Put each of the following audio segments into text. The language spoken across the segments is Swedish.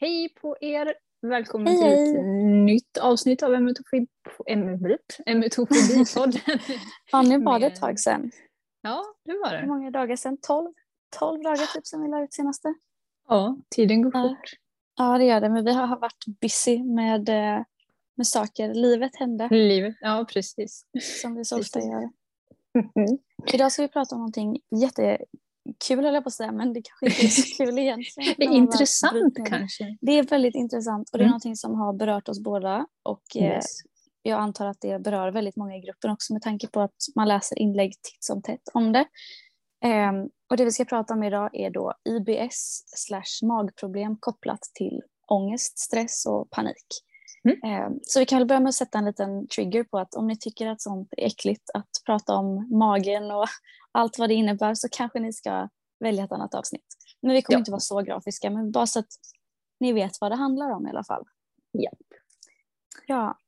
Hej på er! Välkommen Hej, till hej. ett nytt avsnitt av Emetofobi- Emetofobi- Emetofobipodden. Ja, nu var det ett tag sedan. ja, det var Hur det. många dagar sedan? 12? 12 dagar typ sedan vi la ut senaste. Ja, tiden går Ja. fort. Ja, det gör det. Men vi har varit busy med, eh, med saker. Livet hände, Livet, ja precis. som vi så ofta gör. Idag ska vi prata om någonting jättekul, höll jag på att säga, men det kanske inte är så kul egentligen. Det är intressant kanske. Det är väldigt intressant och det är Mm. någonting som har berört oss båda. Och eh, Yes. jag antar att det berör väldigt många i gruppen också med tanke på att man läser inlägg titt som tätt om det. Ehm, och det vi ska prata om idag är då IBS slash magproblem kopplat till ångest, stress och panik. Mm. Ehm, så vi kan väl börja med att sätta en liten trigger på att om ni tycker att sånt är äckligt att prata om magen och allt vad det innebär så kanske ni ska välja ett annat avsnitt. Men vi kommer Ja. inte vara så grafiska, men bara så att ni vet vad det handlar om i alla fall. Ja. Ja.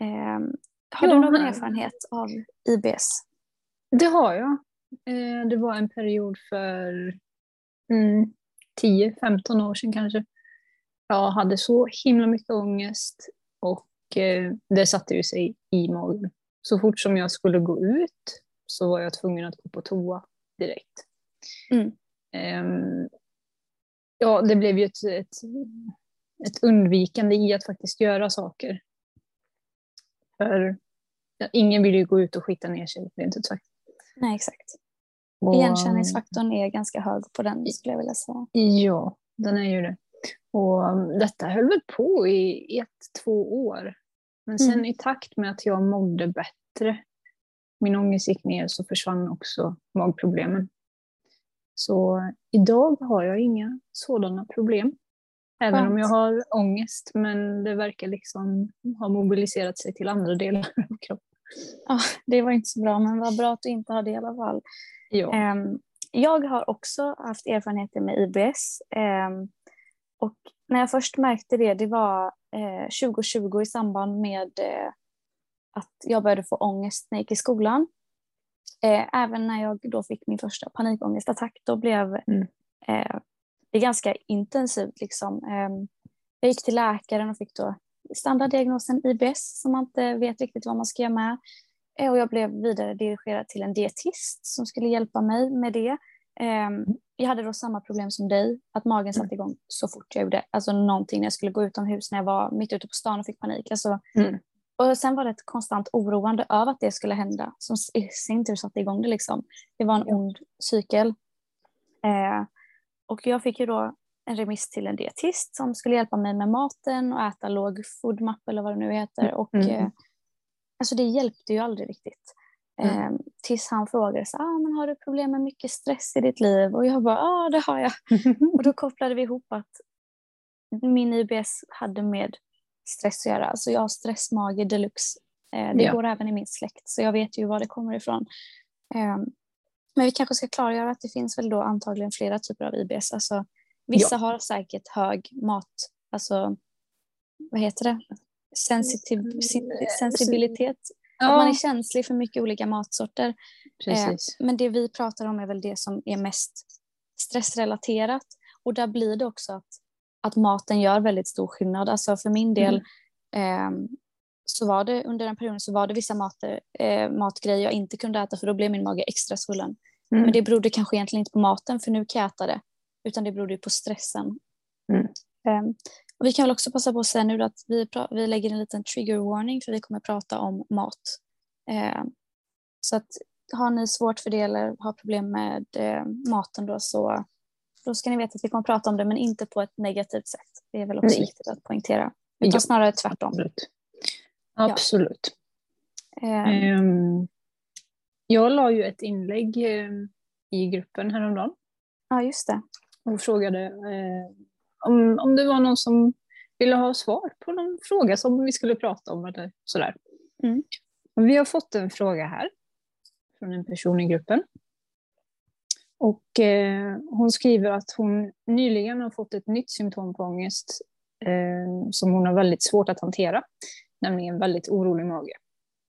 Ehm, har Ja, du någon erfarenhet av IBS? Det har jag. Eh, Det var en period för mm, 10-15 år sedan kanske. Jag hade så himla mycket ångest och eh, det satte ju sig i magen. Så fort som jag skulle gå ut så var jag tvungen att gå på toa direkt. Mm. Ehm, ja, det blev ju ett, ett, ett undvikande i att faktiskt göra saker. För ja, ingen vill ju gå ut och skita ner sig, rent ut sagt. Nej, exakt. Och- Igenkänningsfaktorn är ganska hög på den skulle jag vilja säga. Ja, den är ju det. Och um, detta höll väl på i ett, två år. Men sen Mm. i takt med att jag mådde bättre, min ångest gick ner, så försvann också magproblemen. Så idag har jag inga sådana problem. Även om Skönt. jag har ångest, men det verkar liksom ha mobiliserat sig till andra delar av kroppen. Ja, det var inte så bra, men vad bra att du inte har det i alla fall. Ja. Ehm, jag har också haft erfarenheter med IBS. ehm, och när jag först märkte det, det var eh, 2020 i samband med eh, att jag började få ångest när jag gick i skolan. Eh, även när jag då fick min första panikångestattack, då blev Mm. eh, det ganska intensivt. Liksom. Ehm, jag gick till läkaren och fick då standarddiagnosen IBS som man inte vet riktigt vad man ska göra med. Eh, Och jag blev vidare dirigerad till en dietist som skulle hjälpa mig med det. Ehm, Jag hade då samma problem som dig, att magen satte igång så fort jag gjorde alltså någonting när jag skulle gå utomhus när jag var mitt ute på stan och fick panik. Alltså, Mm. Och sen var det ett konstant oroande över att det skulle hända som i sin tur satte igång det. Liksom. Det var en Ja. ond cykel. Eh, och jag fick ju då en remiss till en dietist som skulle hjälpa mig med maten och äta låg foodmap eller vad det nu heter. Och, Mm. eh, alltså det hjälpte ju aldrig riktigt. Mm. Eh, tills han frågade så, ah, men har du problem med mycket stress i ditt liv? Och jag bara, ja det har jag. Och då kopplade vi ihop att min IBS hade med stress att göra. Alltså jag har stressmage deluxe. Eh, det Ja. går även i min släkt så jag vet ju var det kommer ifrån. Eh, men vi kanske ska klargöra att det finns väl då antagligen flera typer av IBS. Alltså, vissa har säkert hög mat, alltså vad heter det? Sensitiv, sin- sensibilitet. Att man är ja, känslig för mycket olika matsorter. precis. Men det vi pratar om är väl det som är mest stressrelaterat. Och där blir det också att, att maten gör väldigt stor skillnad. Alltså för min del ehm, så var det under den perioden så var det vissa mater, eh, matgrejer jag inte kunde äta för då blev min mage extra svullen. Mm. Men det berodde kanske egentligen inte på maten för nu kan jag äta det. Utan det berodde ju på stressen. Mm. Ehm, och vi kan väl också passa på att säga nu att vi, vi lägger en liten trigger warning för vi kommer prata om mat. Ehm, så att har ni svårt för det eller har problem med eh, maten då så då ska ni veta att vi kommer prata om det men inte på ett negativt sätt. Det är väl också Nej. viktigt att poängtera. Utan Ja. snarare tvärtom. Absolut. Absolut. Ehm, Ehm, jag la ju ett inlägg ehm, i gruppen häromdagen ja, just det. och frågade eh, om, om det var någon som ville ha svar på någon fråga som vi skulle prata om eller sådär. Mm. Vi har fått en fråga här från en person i gruppen. Och eh, hon skriver att hon nyligen har fått ett nytt symptom på ångest eh, som hon har väldigt svårt att hantera, nämligen väldigt orolig mage.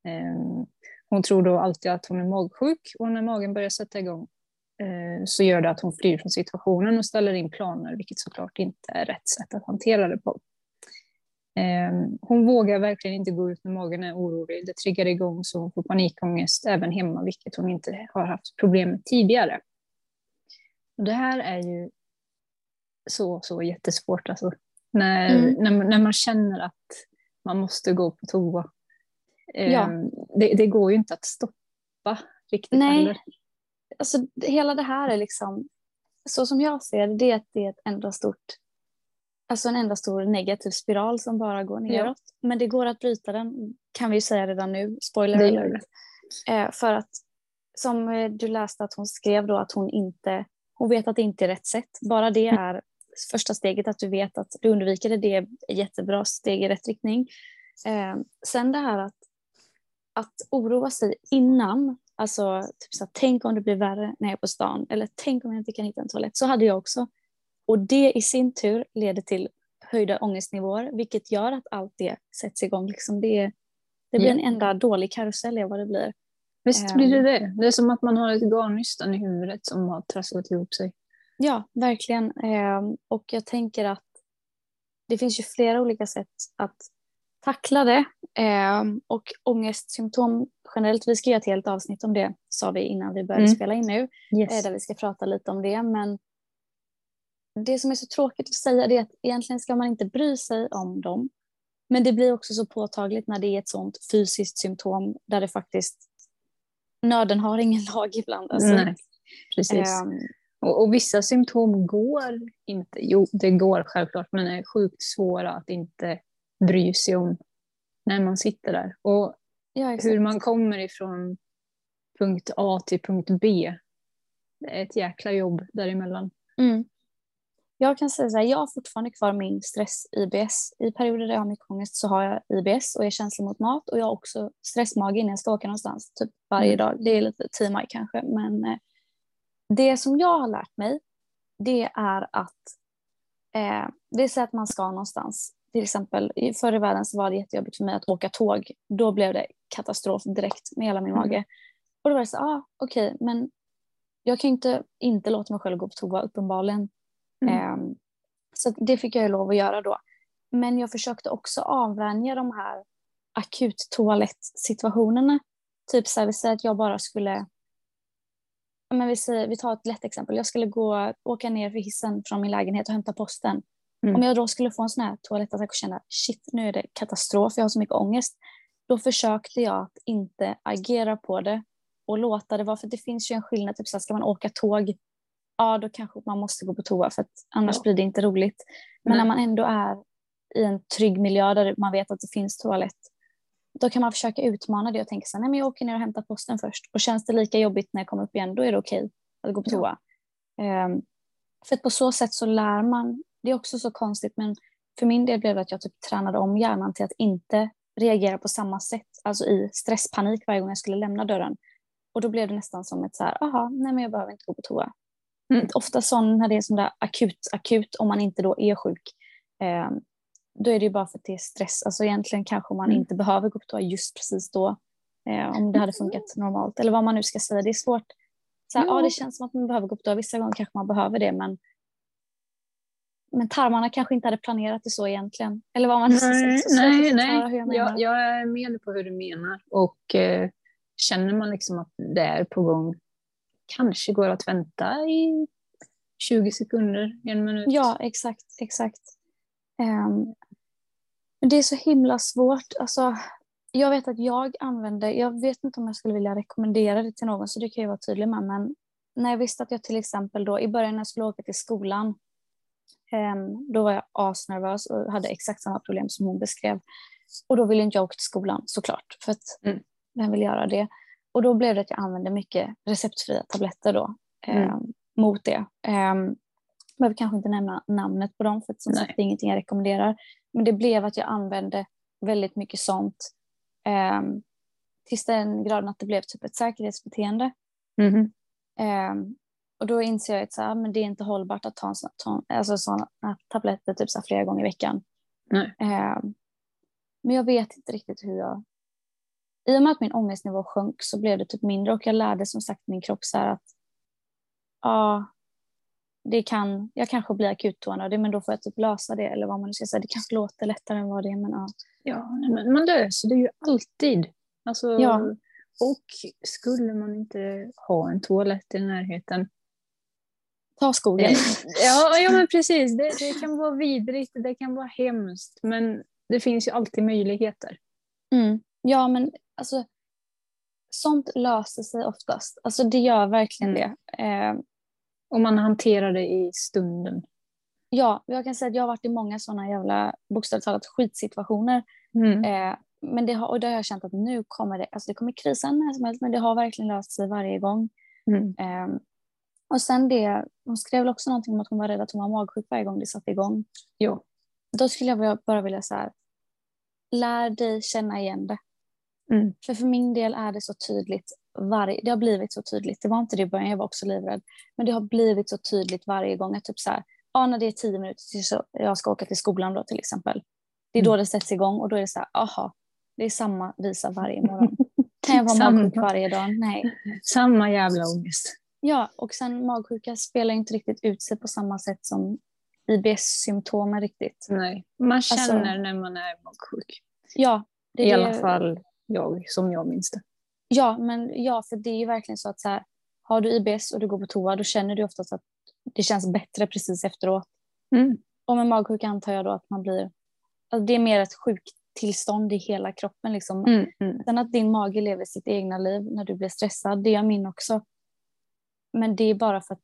Eh, hon tror då alltid att hon är magsjuk och när magen börjar sätta igång eh, så gör det att hon flyr från situationen och ställer in planer, vilket såklart inte är rätt sätt att hantera det på. Eh, hon vågar verkligen inte gå ut när magen är orolig. Det triggar igång så hon får panikångest även hemma, vilket hon inte har haft problem med tidigare. Det här är ju så, så jättesvårt. Alltså. När, mm. när, när man känner att man måste gå på toa. Ja. Ehm, det, det, går ju inte att stoppa riktigt Nej. heller. Alltså, hela det här är liksom, så som jag ser det, det är det är ett enda stort alltså en enda stor negativ spiral som bara går neråt. Ja. Men det går att bryta den, kan vi säga redan nu. Spoiler alert. Eh, för att, som eh, du läste att hon skrev då, att hon inte, hon vet att det inte är rätt sätt. Bara det mm. är första steget, att du vet att du undviker det. Det är ett jättebra steg i rätt riktning. Eh, sen det här att, att oroa sig innan, alltså typ så här, tänk om det blir värre när jag är på stan, eller tänk om jag inte kan hitta en toalett. Så hade jag också. Och det i sin tur leder till höjda ångestnivåer, vilket gör att allt det sätts igång. Liksom det, det blir en enda dålig karusell, är vad det blir. Visst blir det ehm. det. Det är som att man har ett garnnystan i huvudet som har trasslat ihop sig. Ja, verkligen. Ehm, och jag tänker att det finns ju flera olika sätt att tackla det. Ehm, och ångestsymptom generellt, vi ska göra ett helt avsnitt om det, sa vi innan vi började mm. spela in nu, yes. Eh, där vi ska prata lite om det. Men det som är så tråkigt att säga är att egentligen ska man inte bry sig om dem. Men det blir också så påtagligt när det är ett sånt fysiskt symptom där det faktiskt, nöden har ingen lag ibland. Alltså. Nej, precis. Um, och, och, vissa symptom går inte, jo det går självklart, men är sjukt svåra att inte bry sig om när man sitter där. Och ja, hur man kommer ifrån punkt A till punkt B, det är ett jäkla jobb däremellan. Mm. Jag kan säga så här, jag har fortfarande kvar min stress-IBS. I perioder där jag har mycket ångest så har jag IBS och är känslig mot mat och jag har också stressmage innan jag ska åka någonstans, typ varje mm. dag. Det är lite TMI kanske, men eh, det som jag har lärt mig det är att eh, det är att man ska någonstans. Till exempel förr i världen så var det jättejobbigt för mig att åka tåg. Då blev det katastrof direkt med hela min mm. mage. Och då var det så ah, okej, okay, men jag kan inte inte låta mig själv gå på toa uppenbarligen. Mm. Um, så det fick jag lov att göra då. Men jag försökte också avvänja de här akut toalettsituationerna. Typ så här, vi säger att jag bara skulle men vi, säger, vi tar ett lätt exempel. Jag skulle gå, åka ner för hissen från min lägenhet och hämta posten. Mm. Om jag då skulle få en sån här toalettattack och känna shit, nu är det katastrof, jag har så mycket ångest. Då försökte jag att inte agera på det och låta det vara, för det finns ju en skillnad, typ så här, ska man åka tåg ja då kanske man måste gå på toa för att annars ja. blir det inte roligt. Men Nej. när man ändå är i en trygg miljö där man vet att det finns toalett, då kan man försöka utmana det och tänka så här, nej men jag åker ner och hämtar posten först och känns det lika jobbigt när jag kommer upp igen, då är det okej okay att gå på toa. Ja. Um, för att på så sätt så lär man, det är också så konstigt men för min del blev det att jag typ tränade om hjärnan till att inte reagera på samma sätt, alltså i stresspanik varje gång jag skulle lämna dörren. Och då blev det nästan som ett så här, aha, nej men jag behöver inte gå på toa. Mm. Ofta sån, när det är sån där akut, akut, om man inte då är sjuk, eh, då är det ju bara för att det är stress. Alltså egentligen kanske man mm. inte behöver gå på toa just precis då, eh, om det hade funkat normalt. Eller vad man nu ska säga, det är svårt. Så här, ja. ja. det känns som att man behöver gå på toa, vissa gånger kanske man behöver det, men men tarmarna kanske inte hade planerat det så egentligen. Eller vad man nej, säga. Så nej, nej. Jag, jag, jag, är med på hur du menar. Och eh, känner man liksom att det är på gång kanske går att vänta i 20 sekunder, en minut. Ja, exakt, exakt. Um, det är så himla svårt. Alltså, jag vet att jag använder, jag vet inte om jag skulle vilja rekommendera det till någon så det kan jag vara tydlig med men när jag visste att jag till exempel då i början när jag skulle åka till skolan um, då var jag asnervös och hade exakt samma problem som hon beskrev. Och då ville inte jag åka till skolan såklart för att mm. vem vill göra det? Och då blev det att jag använde mycket receptfria tabletter då mm. eh, mot det. Eh, behöver kanske inte nämna namnet på dem för att som sagt det är ingenting jag rekommenderar. Men det blev att jag använde väldigt mycket sånt eh, tills den graden att det blev typ ett säkerhetsbeteende. Mm. Eh, och då inser jag att så här, men det är inte hållbart att ta en sån, ta, alltså såna tabletter typ så flera gånger i veckan. Eh, men jag vet inte riktigt hur jag i och med att min ångestnivå sjönk så blev det typ mindre och jag lärde som sagt min kropp så att ja, det kan, jag kanske blir akuttånödig men då får jag typ lösa det eller vad man nu ska säga. Det kanske låter lättare än vad det är men ja. Ja, men man löser det ju alltid. Alltså, Ja. Och skulle man inte ha en toalett i närheten. Ta skogen. Eh, ja, ja, men precis. Det, det kan vara vidrigt, det kan vara hemskt, men det finns ju alltid möjligheter. Mm. Ja men alltså sånt löser sig oftast. Alltså det gör verkligen Mm. det. Eh, Om man hanterar det i stunden. ja, jag kan säga att jag har varit i många sådana jävla bokstavligt talat skitsituationer. Mm. Eh, men det har, och då har jag känt att nu kommer det, alltså det kommer krisa när som helst men det har verkligen löst sig varje gång. Mm. Eh, och sen det, hon skrev väl också någonting om att hon var rädd att hon var magsjuk varje gång det satte igång. Ja. Då skulle jag bara- bara vilja så här, lär dig känna igen det. Mm. För för min del är det så tydligt, varje, det har blivit så tydligt, det var inte det i början, jag var också livrädd, men det har blivit så tydligt varje gång att typ så här, ja när det är tio minuter tills så jag ska åka till skolan då till exempel, det är då Mm. det sätts igång och då är det så här, aha, det är samma visa varje morgon. Kan jag vara Samma. magsjuk varje dag? Nej. Samma jävla ångest. Ja, och sen magsjuka spelar inte riktigt ut sig på samma sätt som IBS-symptomen riktigt. Nej. Man känner Alltså- när man är magsjuk. Ja, det är I det- alla fall jag, som jag minns det. Ja, men ja, för det är ju verkligen så att så här, har du IBS och du går på toa, då känner du oftast att det känns bättre precis efteråt. Mm. Och med magsjuka antar jag då att man blir, alltså det är mer ett sjuktillstånd i hela kroppen liksom. Mm. Mm. Sen att din mage lever sitt egna liv när du blir stressad, det gör min också. Men det är bara för att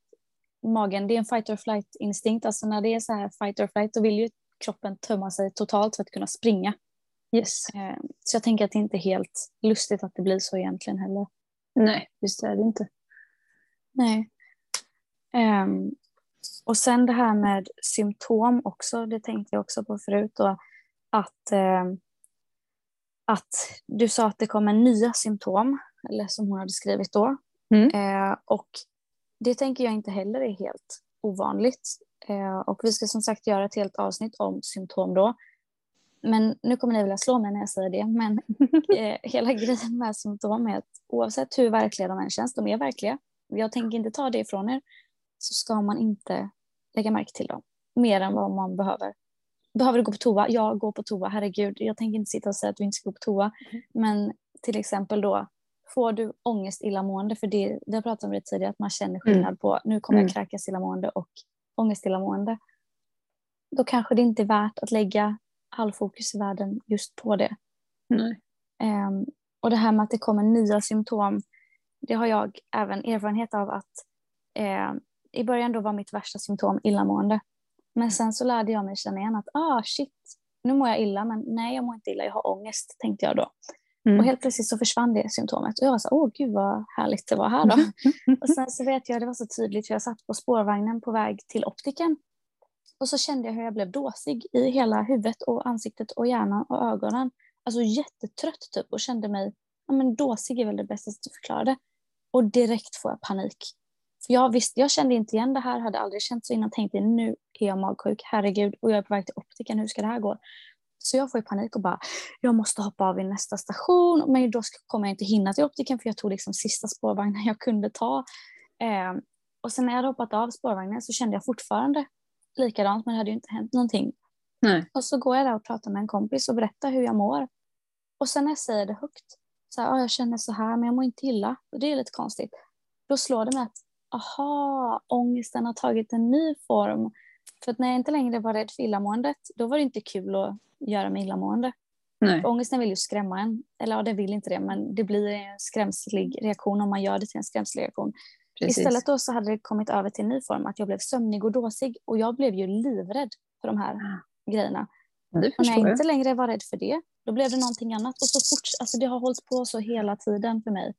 magen, det är en fight or flight instinkt, alltså när det är så här fight or flight, då vill ju kroppen tömma sig totalt för att kunna springa. Yes. Eh, Så jag tänker att det inte är helt lustigt att det blir så egentligen heller. Nej, visst är det inte. Nej. Ehm, och sen det här med symptom också, det tänkte jag också på förut. Då, att, ehm, att du sa att det kommer nya symptom, eller som hon hade skrivit då. Mm. Eh, och det tänker jag inte heller är helt ovanligt. Eh, och vi ska som sagt göra ett helt avsnitt om symptom då. Men nu kommer ni vilja slå mig när jag säger det, men eh, hela grejen med symptom är att oavsett hur verkliga de än känns, de är verkliga. Jag tänker inte ta det ifrån er, så ska man inte lägga märke till dem mer än vad man behöver. Behöver du gå på toa? Ja, gå på toa. Herregud, jag tänker inte sitta och säga att du inte ska gå på toa. Men till exempel då, får du ångest illamående, för det, det har pratat om det tidigare, att man känner skillnad på nu kommer jag Mm. kräkas illamående och ångest illamående. Då kanske det inte är värt att lägga all fokus i världen just på det. Nej. Ehm, och det här med att det kommer nya symptom, det har jag även erfarenhet av att eh, i början då var mitt värsta symptom illamående. Men sen så lärde jag mig känna igen att ah shit, nu mår jag illa men nej jag mår inte illa, jag har ångest tänkte jag då. Mm. Och helt plötsligt så försvann det symptomet och jag var så åh gud vad härligt det var här då. och sen så vet jag, det var så tydligt för jag satt på spårvagnen på väg till optiken. Och så kände jag hur jag blev dåsig i hela huvudet och ansiktet och hjärnan och ögonen. Alltså jättetrött typ och kände mig, ja men dåsig är väl det bästa sättet att förklara det. Och direkt får jag panik. För jag, visste, jag kände inte igen det här, hade aldrig känt så innan, tänkte nu är jag magsjuk, herregud, och jag är på väg till optiken, hur ska det här gå? Så jag får ju panik och bara, jag måste hoppa av vid nästa station, men då kommer jag inte hinna till optiken för jag tog liksom sista spårvagnen jag kunde ta. Eh, och sen när jag hade hoppat av spårvagnen så kände jag fortfarande likadant, men det hade ju inte hänt någonting. Nej. Och så går jag där och pratar med en kompis och berättar hur jag mår. Och sen när jag säger det högt, så här, "Ja, jag känner så här men jag mår inte illa. Och det är lite konstigt. Då slår det mig att, aha, ångesten har tagit en ny form. För att när jag inte längre var rädd för illamåendet, då var det inte kul att göra mig illamående. Nej. För ångesten vill ju skrämma en. Eller ja, det vill inte det, men det blir en skrämslig reaktion om man gör det till en skrämslig reaktion. Precis. Istället då så hade det kommit över till en ny form, att jag blev sömnig och dåsig. Och jag blev ju livrädd för de här grejerna. Det Och när jag inte längre var rädd för det, då blev det någonting annat. Och så fort, alltså det har hållit på så hela tiden för mig.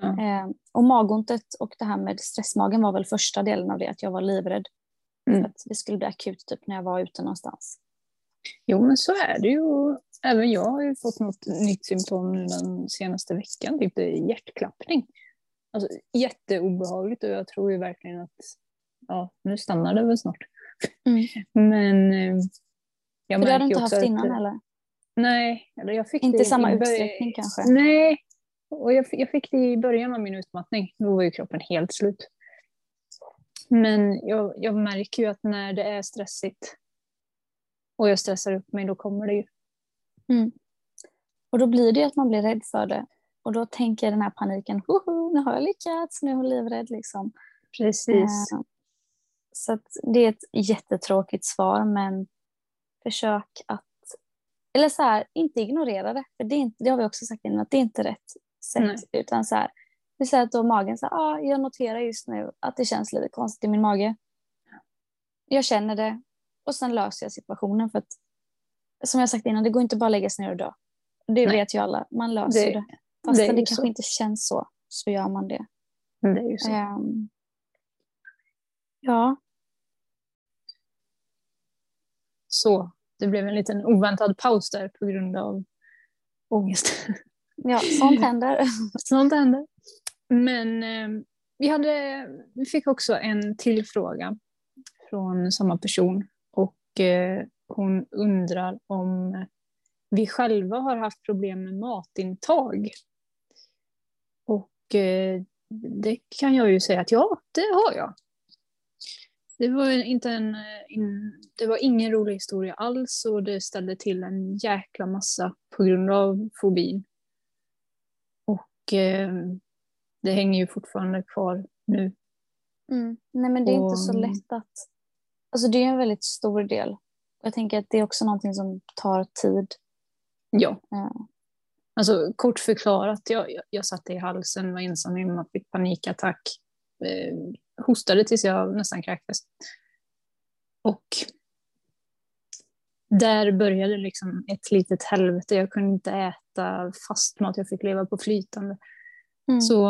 Ja. Eh, och magontet och det här med stressmagen var väl första delen av det, att jag var livrädd. Mm. För att det skulle bli akut typ när jag var ute någonstans. Jo, men så är det ju. Även jag har ju fått något nytt symptom nu den senaste veckan. Typ hjärtklappning. Alltså jätteobehagligt och jag tror ju verkligen att ja, nu stannar det väl snart. Mm. Men eh, jag För du inte ju haft att, innan eller? Nej, eller jag fick Inte det i samma utsträckning kanske? Nej, och jag, jag fick det i början av min utmattning. Då var ju kroppen helt slut. Men jag, jag märker ju att när det är stressigt och jag stressar upp mig, då kommer det ju. Mm. Och då blir det att man blir rädd för det. Och då tänker den här paniken, Hoho, nu har jag lyckats, nu är hon livrädd. Liksom. Precis. Eh, så det är ett jättetråkigt svar, men försök att, eller så här, inte ignorera det. För det, är inte, det har vi också sagt innan, att det är inte rätt sätt. Nej. Utan så här, vi säger att då magen säger, ah, jag noterar just nu att det känns lite konstigt i min mage. Jag känner det och sen löser jag situationen för att som jag sagt innan, det går inte bara att lägga sig ner och dö. Det Nej. vet ju alla, man löser det. det. Fast det, det kanske så. inte känns så, så gör man det. Det är ju så. Um, ja. Så, det blev en liten oväntad paus där på grund av ångest. Ja, sånt händer. sånt händer. Men eh, vi, hade, vi fick också en till fråga från samma person och eh, hon undrar om vi själva har haft problem med matintag. Eh, det kan jag ju säga att ja, det har jag. Det var, inte en, in, det var ingen rolig historia alls och det ställde till en jäkla massa på grund av fobin. Och eh, det hänger ju fortfarande kvar nu. Mm. Nej men det är och, inte så lätt att... Alltså det är en väldigt stor del. Jag tänker att det är också någonting som tar tid. Ja. ja. Alltså kort förklarat, jag, jag, jag satte i halsen, var ensam hemma, fick panikattack. Eh, hostade tills jag nästan kräktes. Och där började liksom ett litet helvete. Jag kunde inte äta fast mat, jag fick leva på flytande. Mm. Så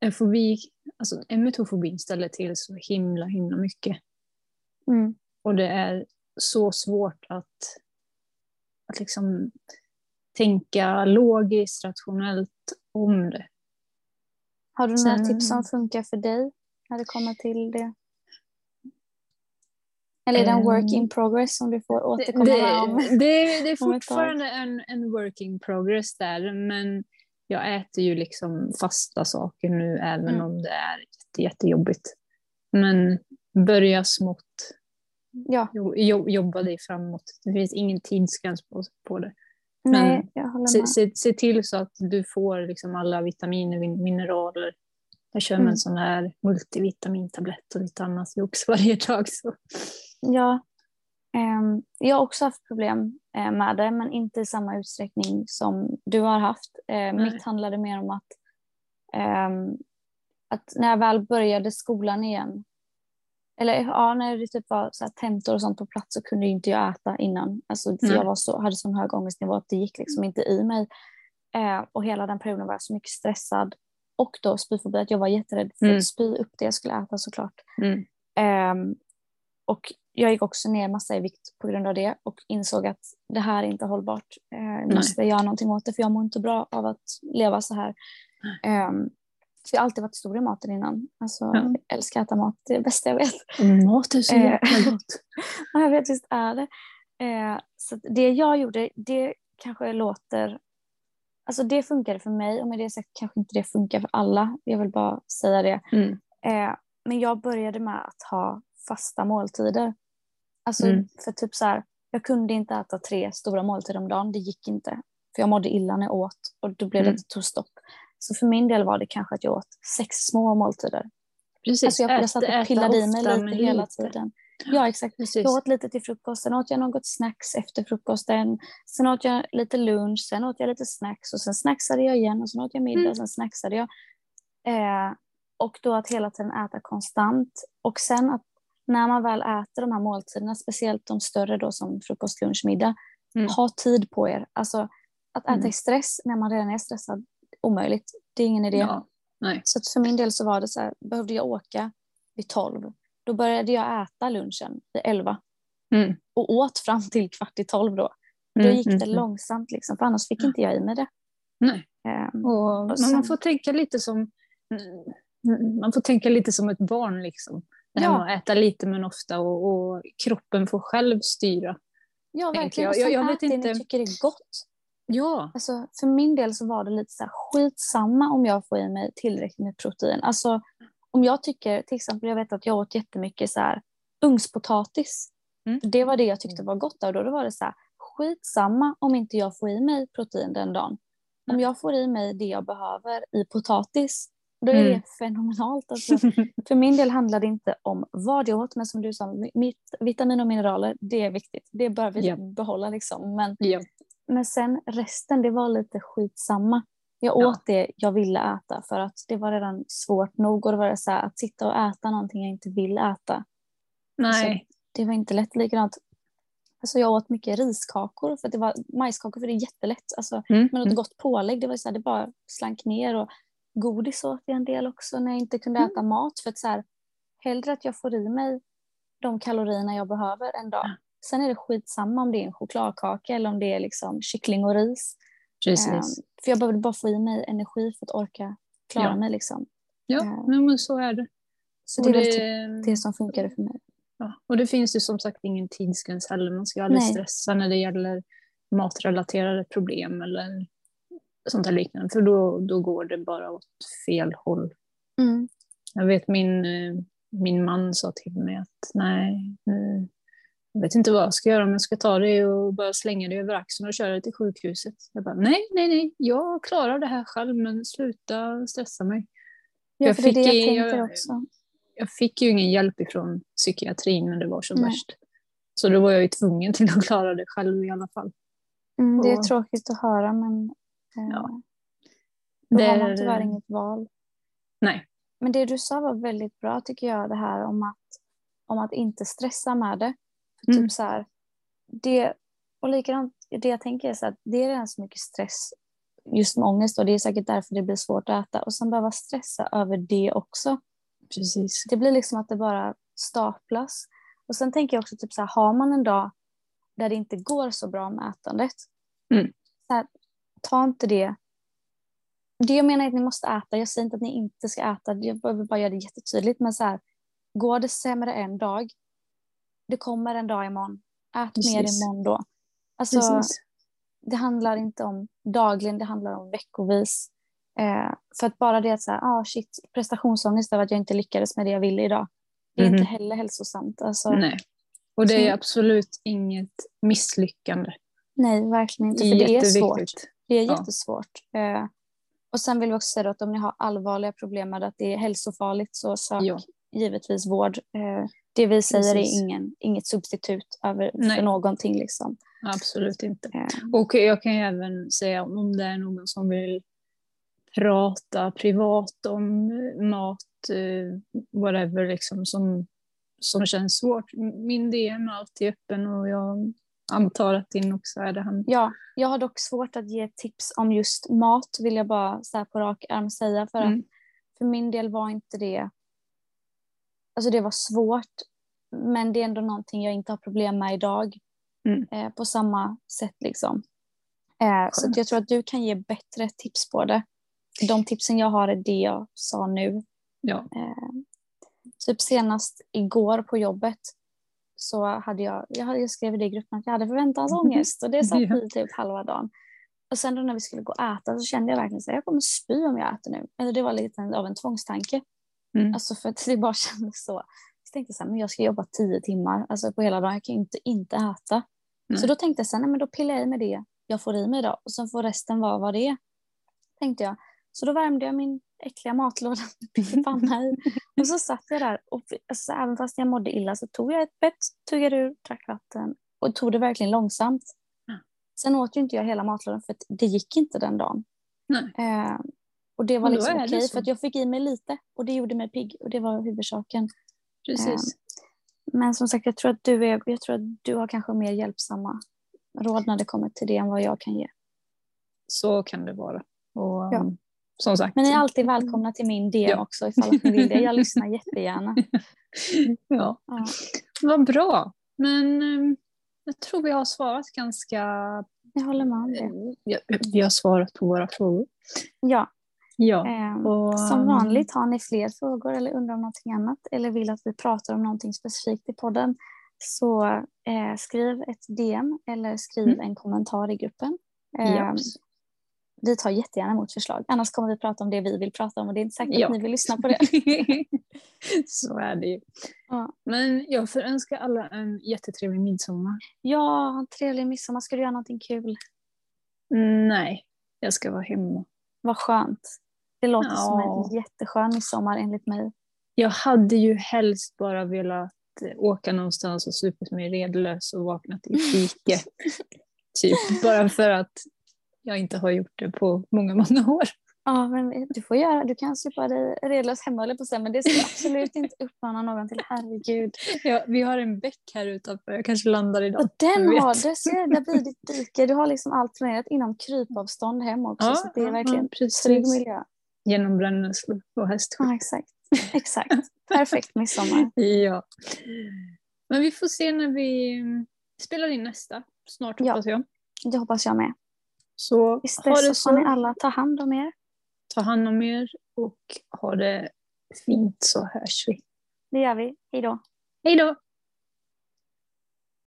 en fobi, alltså emetofobin ställer till så himla, himla mycket. Mm. Och det är så svårt att, att liksom tänka logiskt, rationellt om det. Har du Sen, några tips som funkar för dig när det kommer till det? Eller är det en work in progress som du får återkomma det, om? Det, det är fortfarande en, en work in progress där, men jag äter ju liksom fasta saker nu även mm. om det är jätte, jättejobbigt. Men börja smått. Ja. Jo, jobba dig framåt. Det finns ingen tidsgräns på, på det. Nej, jag håller med. Se, se, se, till så att du får liksom alla vitaminer, mineraler. Jag kör med mm. en sån här multivitamintablett och lite annat jox varje dag. Så. Ja, um, jag har också haft problem uh, med det, men inte i samma utsträckning som du har haft. Uh, mitt handlade mer om att, um, att när jag väl började skolan igen eller ja, när det typ var så här tentor och sånt på plats så kunde inte jag äta innan. Alltså, för jag var så, hade sån hög ångestnivå att det gick liksom inte i mig. Eh, och hela den perioden var jag så mycket stressad. Och då spyfobi, att jag var jätterädd för mm. att spy upp det jag skulle äta såklart. Mm. Eh, och jag gick också ner massa i vikt på grund av det och insåg att det här är inte hållbart. Eh, jag måste göra någonting åt det för jag mår inte bra av att leva så här. Så jag har alltid varit stor i maten innan. Alltså, ja. Jag älskar att äta mat, det är det bästa jag vet. Mat är så jäkla eh, gott. ja, jag vet, visst är det. Eh, så det jag gjorde, det kanske låter... Alltså det funkade för mig och med det sagt kanske inte det funkar för alla. Jag vill bara säga det. Mm. Eh, men jag började med att ha fasta måltider. Alltså mm. för typ så här, jag kunde inte äta tre stora måltider om dagen, det gick inte. För jag mådde illa när jag åt och då blev det mm. ett tog stopp. Så för min del var det kanske att jag åt sex små måltider. Precis, alltså jag, jag satt och pillade i mig lite hela lite. tiden. Ja, exakt. Precis. Jag åt lite till frukost, sen åt jag något snacks efter frukosten. Sen åt jag lite lunch, sen åt jag lite snacks och sen snacksade jag igen och sen åt jag middag mm. och sen snacksade jag. Eh, och då att hela tiden äta konstant. Och sen att när man väl äter de här måltiderna, speciellt de större då som frukost, lunch, middag, mm. ha tid på er. Alltså att äta mm. i stress när man redan är stressad, omöjligt. Det är ingen idé. Ja. Så för min del så var det så här, behövde jag åka vid tolv. Då började jag äta lunchen vid elva. Mm. Och åt fram till kvart i tolv då. Då mm, gick det mm, mm. långsamt liksom, för annars fick inte jag i mig det. Nej. Um, och, och sen, man får tänka lite som man får tänka lite som ett barn liksom. Det här ja. med att äta lite men ofta och, och kroppen får själv styra. Ja, verkligen. Jag, jag, jag vet inte. Tycker det är gott. Ja. Alltså, för min del så var det lite så här, skitsamma om jag får i mig tillräckligt med protein. Alltså, om jag tycker, till exempel jag vet att jag åt jättemycket så här ugnspotatis. Mm. Det var det jag tyckte var gott och då var det så här, skitsamma om inte jag får i mig protein den dagen. Om jag får i mig det jag behöver i potatis, då är Mm. det fenomenalt. Alltså, för min del handlar det inte om vad jag åt, men som du sa, mitt, vitamin och mineraler, det är viktigt. Det bör vi Ja. behålla. Liksom. Men, Ja. Men sen resten, det var lite skitsamma. Jag Ja. åt det jag ville äta för att det var redan svårt nog. Och det var så här, att sitta och äta någonting jag inte vill äta, Nej. det var inte lätt. Likadant, alltså jag åt mycket riskakor, för det var majskakor för det är jättelätt. Alltså, Mm. med något Mm. gott pålägg, det var så här, det bara slank ner. Och godis åt jag en del också när jag inte kunde Mm. äta mat. För att så här, hellre att jag får i mig de kalorierna jag behöver en dag. Sen är det skitsamma om det är en chokladkaka eller om det är liksom kyckling och ris. Precis. Ehm, för jag behövde bara få i mig energi för att orka klara Ja. mig. Liksom. ja, eh, men så är det. Så Och det är väl typ det som funkade för mig. Ja, och det finns ju som sagt ingen tidsgräns heller. Man ska ju aldrig Nej. stressa när det gäller matrelaterade problem eller sånt här liknande. För då, då går det bara åt fel håll. Mm. Jag vet min, eh, min man sa till mig att nej, nu, jag vet inte vad jag ska göra om jag ska ta det och bara slänga det över axeln och köra det till sjukhuset. Jag bara nej, nej, nej, jag klarar det här själv men sluta stressa mig. Ja, Jag för det det fick jag jag-. Jag fick ju ingen hjälp ifrån psykiatrin när det var som Nej. värst. Så då var jag ju tvungen till att klara det själv i alla fall. Mm, det är Och- tråkigt att höra men eh, Ja. då Det har man är- tyvärr inget val. Nej. Men det du sa var väldigt bra tycker jag, det här om att, om att inte stressa med det. För Mm. typ så här, det, och likadant, det jag tänker är så att det är redan så mycket stress just med ångest och det är säkert därför det blir svårt att äta och sen behöva stressa över det också. Precis. Det blir liksom att det bara staplas. Och sen tänker jag också typ så här, har man en dag där det inte går så bra med ätandet, Mm. så här, ta inte det. Det jag menar är att ni måste äta, jag säger inte att ni inte ska äta, jag vill bara göra det jättetydligt, men så här, går det sämre en dag, det kommer en dag imorgon, ät mer Precis. imorgon då. Alltså, Precis. det handlar inte om dagligen, det handlar om veckovis. Eh, för att bara det att säga, ah shit, prestationsångest över att jag inte lyckades med det jag ville idag. Det är Mhm. inte heller hälsosamt. Alltså, nej. Nej. Och det är Så- absolut inget misslyckande. verkligen inte. För det är svårt. Det är Ja. jättesvårt. Eh, och sen vill vi också säga att om ni har allvarliga problem med att det är hälsofarligt så sök Ja. givetvis vård. Eh, det vi säger Precis. är ingen, inget substitut över, Nej. för någonting. Liksom. Absolut inte. Eh, Och jag kan ju även säga om det är någon som vill prata privat om eh, mat, eh, whatever, liksom, som, som känns svårt. Min DM är alltid öppen och jag antar att din också är det. Han. Ja, jag har dock svårt att ge tips om just mat vill jag bara så på rak arm säga. För, Mm. att för min del var inte det... Alltså det var svårt, men det är ändå någonting jag inte har problem med idag. Mm. Eh, på samma sätt liksom. Eh, så jag tror att du kan ge bättre tips på det. De tipsen jag har är det jag sa nu. Ja. Eh, typ senast igår på jobbet så hade jag, jag, hade, jag skrev i det i gruppen att jag hade förväntansångest och det satt Ja. i typ halva dagen. Och sen då när vi skulle gå och äta så kände jag verkligen att jag kommer spy om jag äter nu. Eller det var lite av en tvångstanke. Mm. Alltså för att det bara kändes så. Så tänkte jag så här, men jag ska jobba tio timmar alltså på hela dagen, jag kan ju inte inte äta. Nej. Så då tänkte jag så här, nej men då pillar jag i med det jag får i mig idag och sen får resten vara vad det är. Tänkte jag. Så då värmde jag min äckliga matlåda med pyttipanna i. Och så satt jag där och alltså, även fast jag mådde illa så tog jag ett bett, tuggade ur, drack vatten och tog det verkligen långsamt. Mm. Sen åt ju inte jag hela matlådan för att det gick inte den dagen. Nej. Eh, och det var liksom okej så. för att jag fick i mig lite och det gjorde mig pigg och det var huvudsaken. Precis. Men som sagt, jag tror att du, är, jag tror att du har kanske mer hjälpsamma råd när det kommer till det än vad jag kan ge. Så kan det vara. Och Ja. som sagt. Men ni är alltid välkomna till min DM Ja. också ifall ni vill det. Jag lyssnar jättegärna. ja. Ja. Vad bra. Men um, jag tror vi har svarat ganska... Jag håller med om det. Ja, vi har svarat på våra frågor. Ja, Ja. ehm, Och, som um, vanligt har ni fler frågor eller undrar om någonting annat eller vill att vi pratar om någonting specifikt i podden så eh, skriv ett DM eller skriv Mm. en kommentar i gruppen. Ja. Ehm, vi tar jättegärna emot förslag. Annars kommer vi prata om det vi vill prata om och det är inte säkert Ja. att ni vill lyssna på det. Så är det ju. Ja. Men jag får önska alla en jättetrevlig midsommar. Ja, en trevlig midsommar. Ska du göra någonting kul? Nej, jag ska vara hemma. Vad skönt. Det låter som Ja. en jätteskön midsommar enligt mig. Jag hade ju helst bara velat eh, åka någonstans och supit mig redlös och vaknat i fike. typ, bara för att jag inte har gjort det på många, många år. Ja, men du får göra, du kan supa dig redlös hemma eller på sen, men det ska absolut inte uppmana någon till. Herregud. Ja, vi har en bäck här utanför, jag kanske landar idag. Och den har, det ser, där blir ditt dike. Du har liksom allt planerat inom krypavstånd hem också, Ja, så det är verkligen ja, trygg miljö. Genom brännässlor och hästskydd. Ja, exakt. Exakt. Perfekt midsommar. Ja. Men vi får se när vi mm, spelar in nästa. Snart Ja. hoppas jag. Det hoppas jag med. Så Tills ha det dess så får ni så. alla ta hand om er. Ta hand om er och ha det fint så hörs vi. Det gör vi. Hej då. Hej då!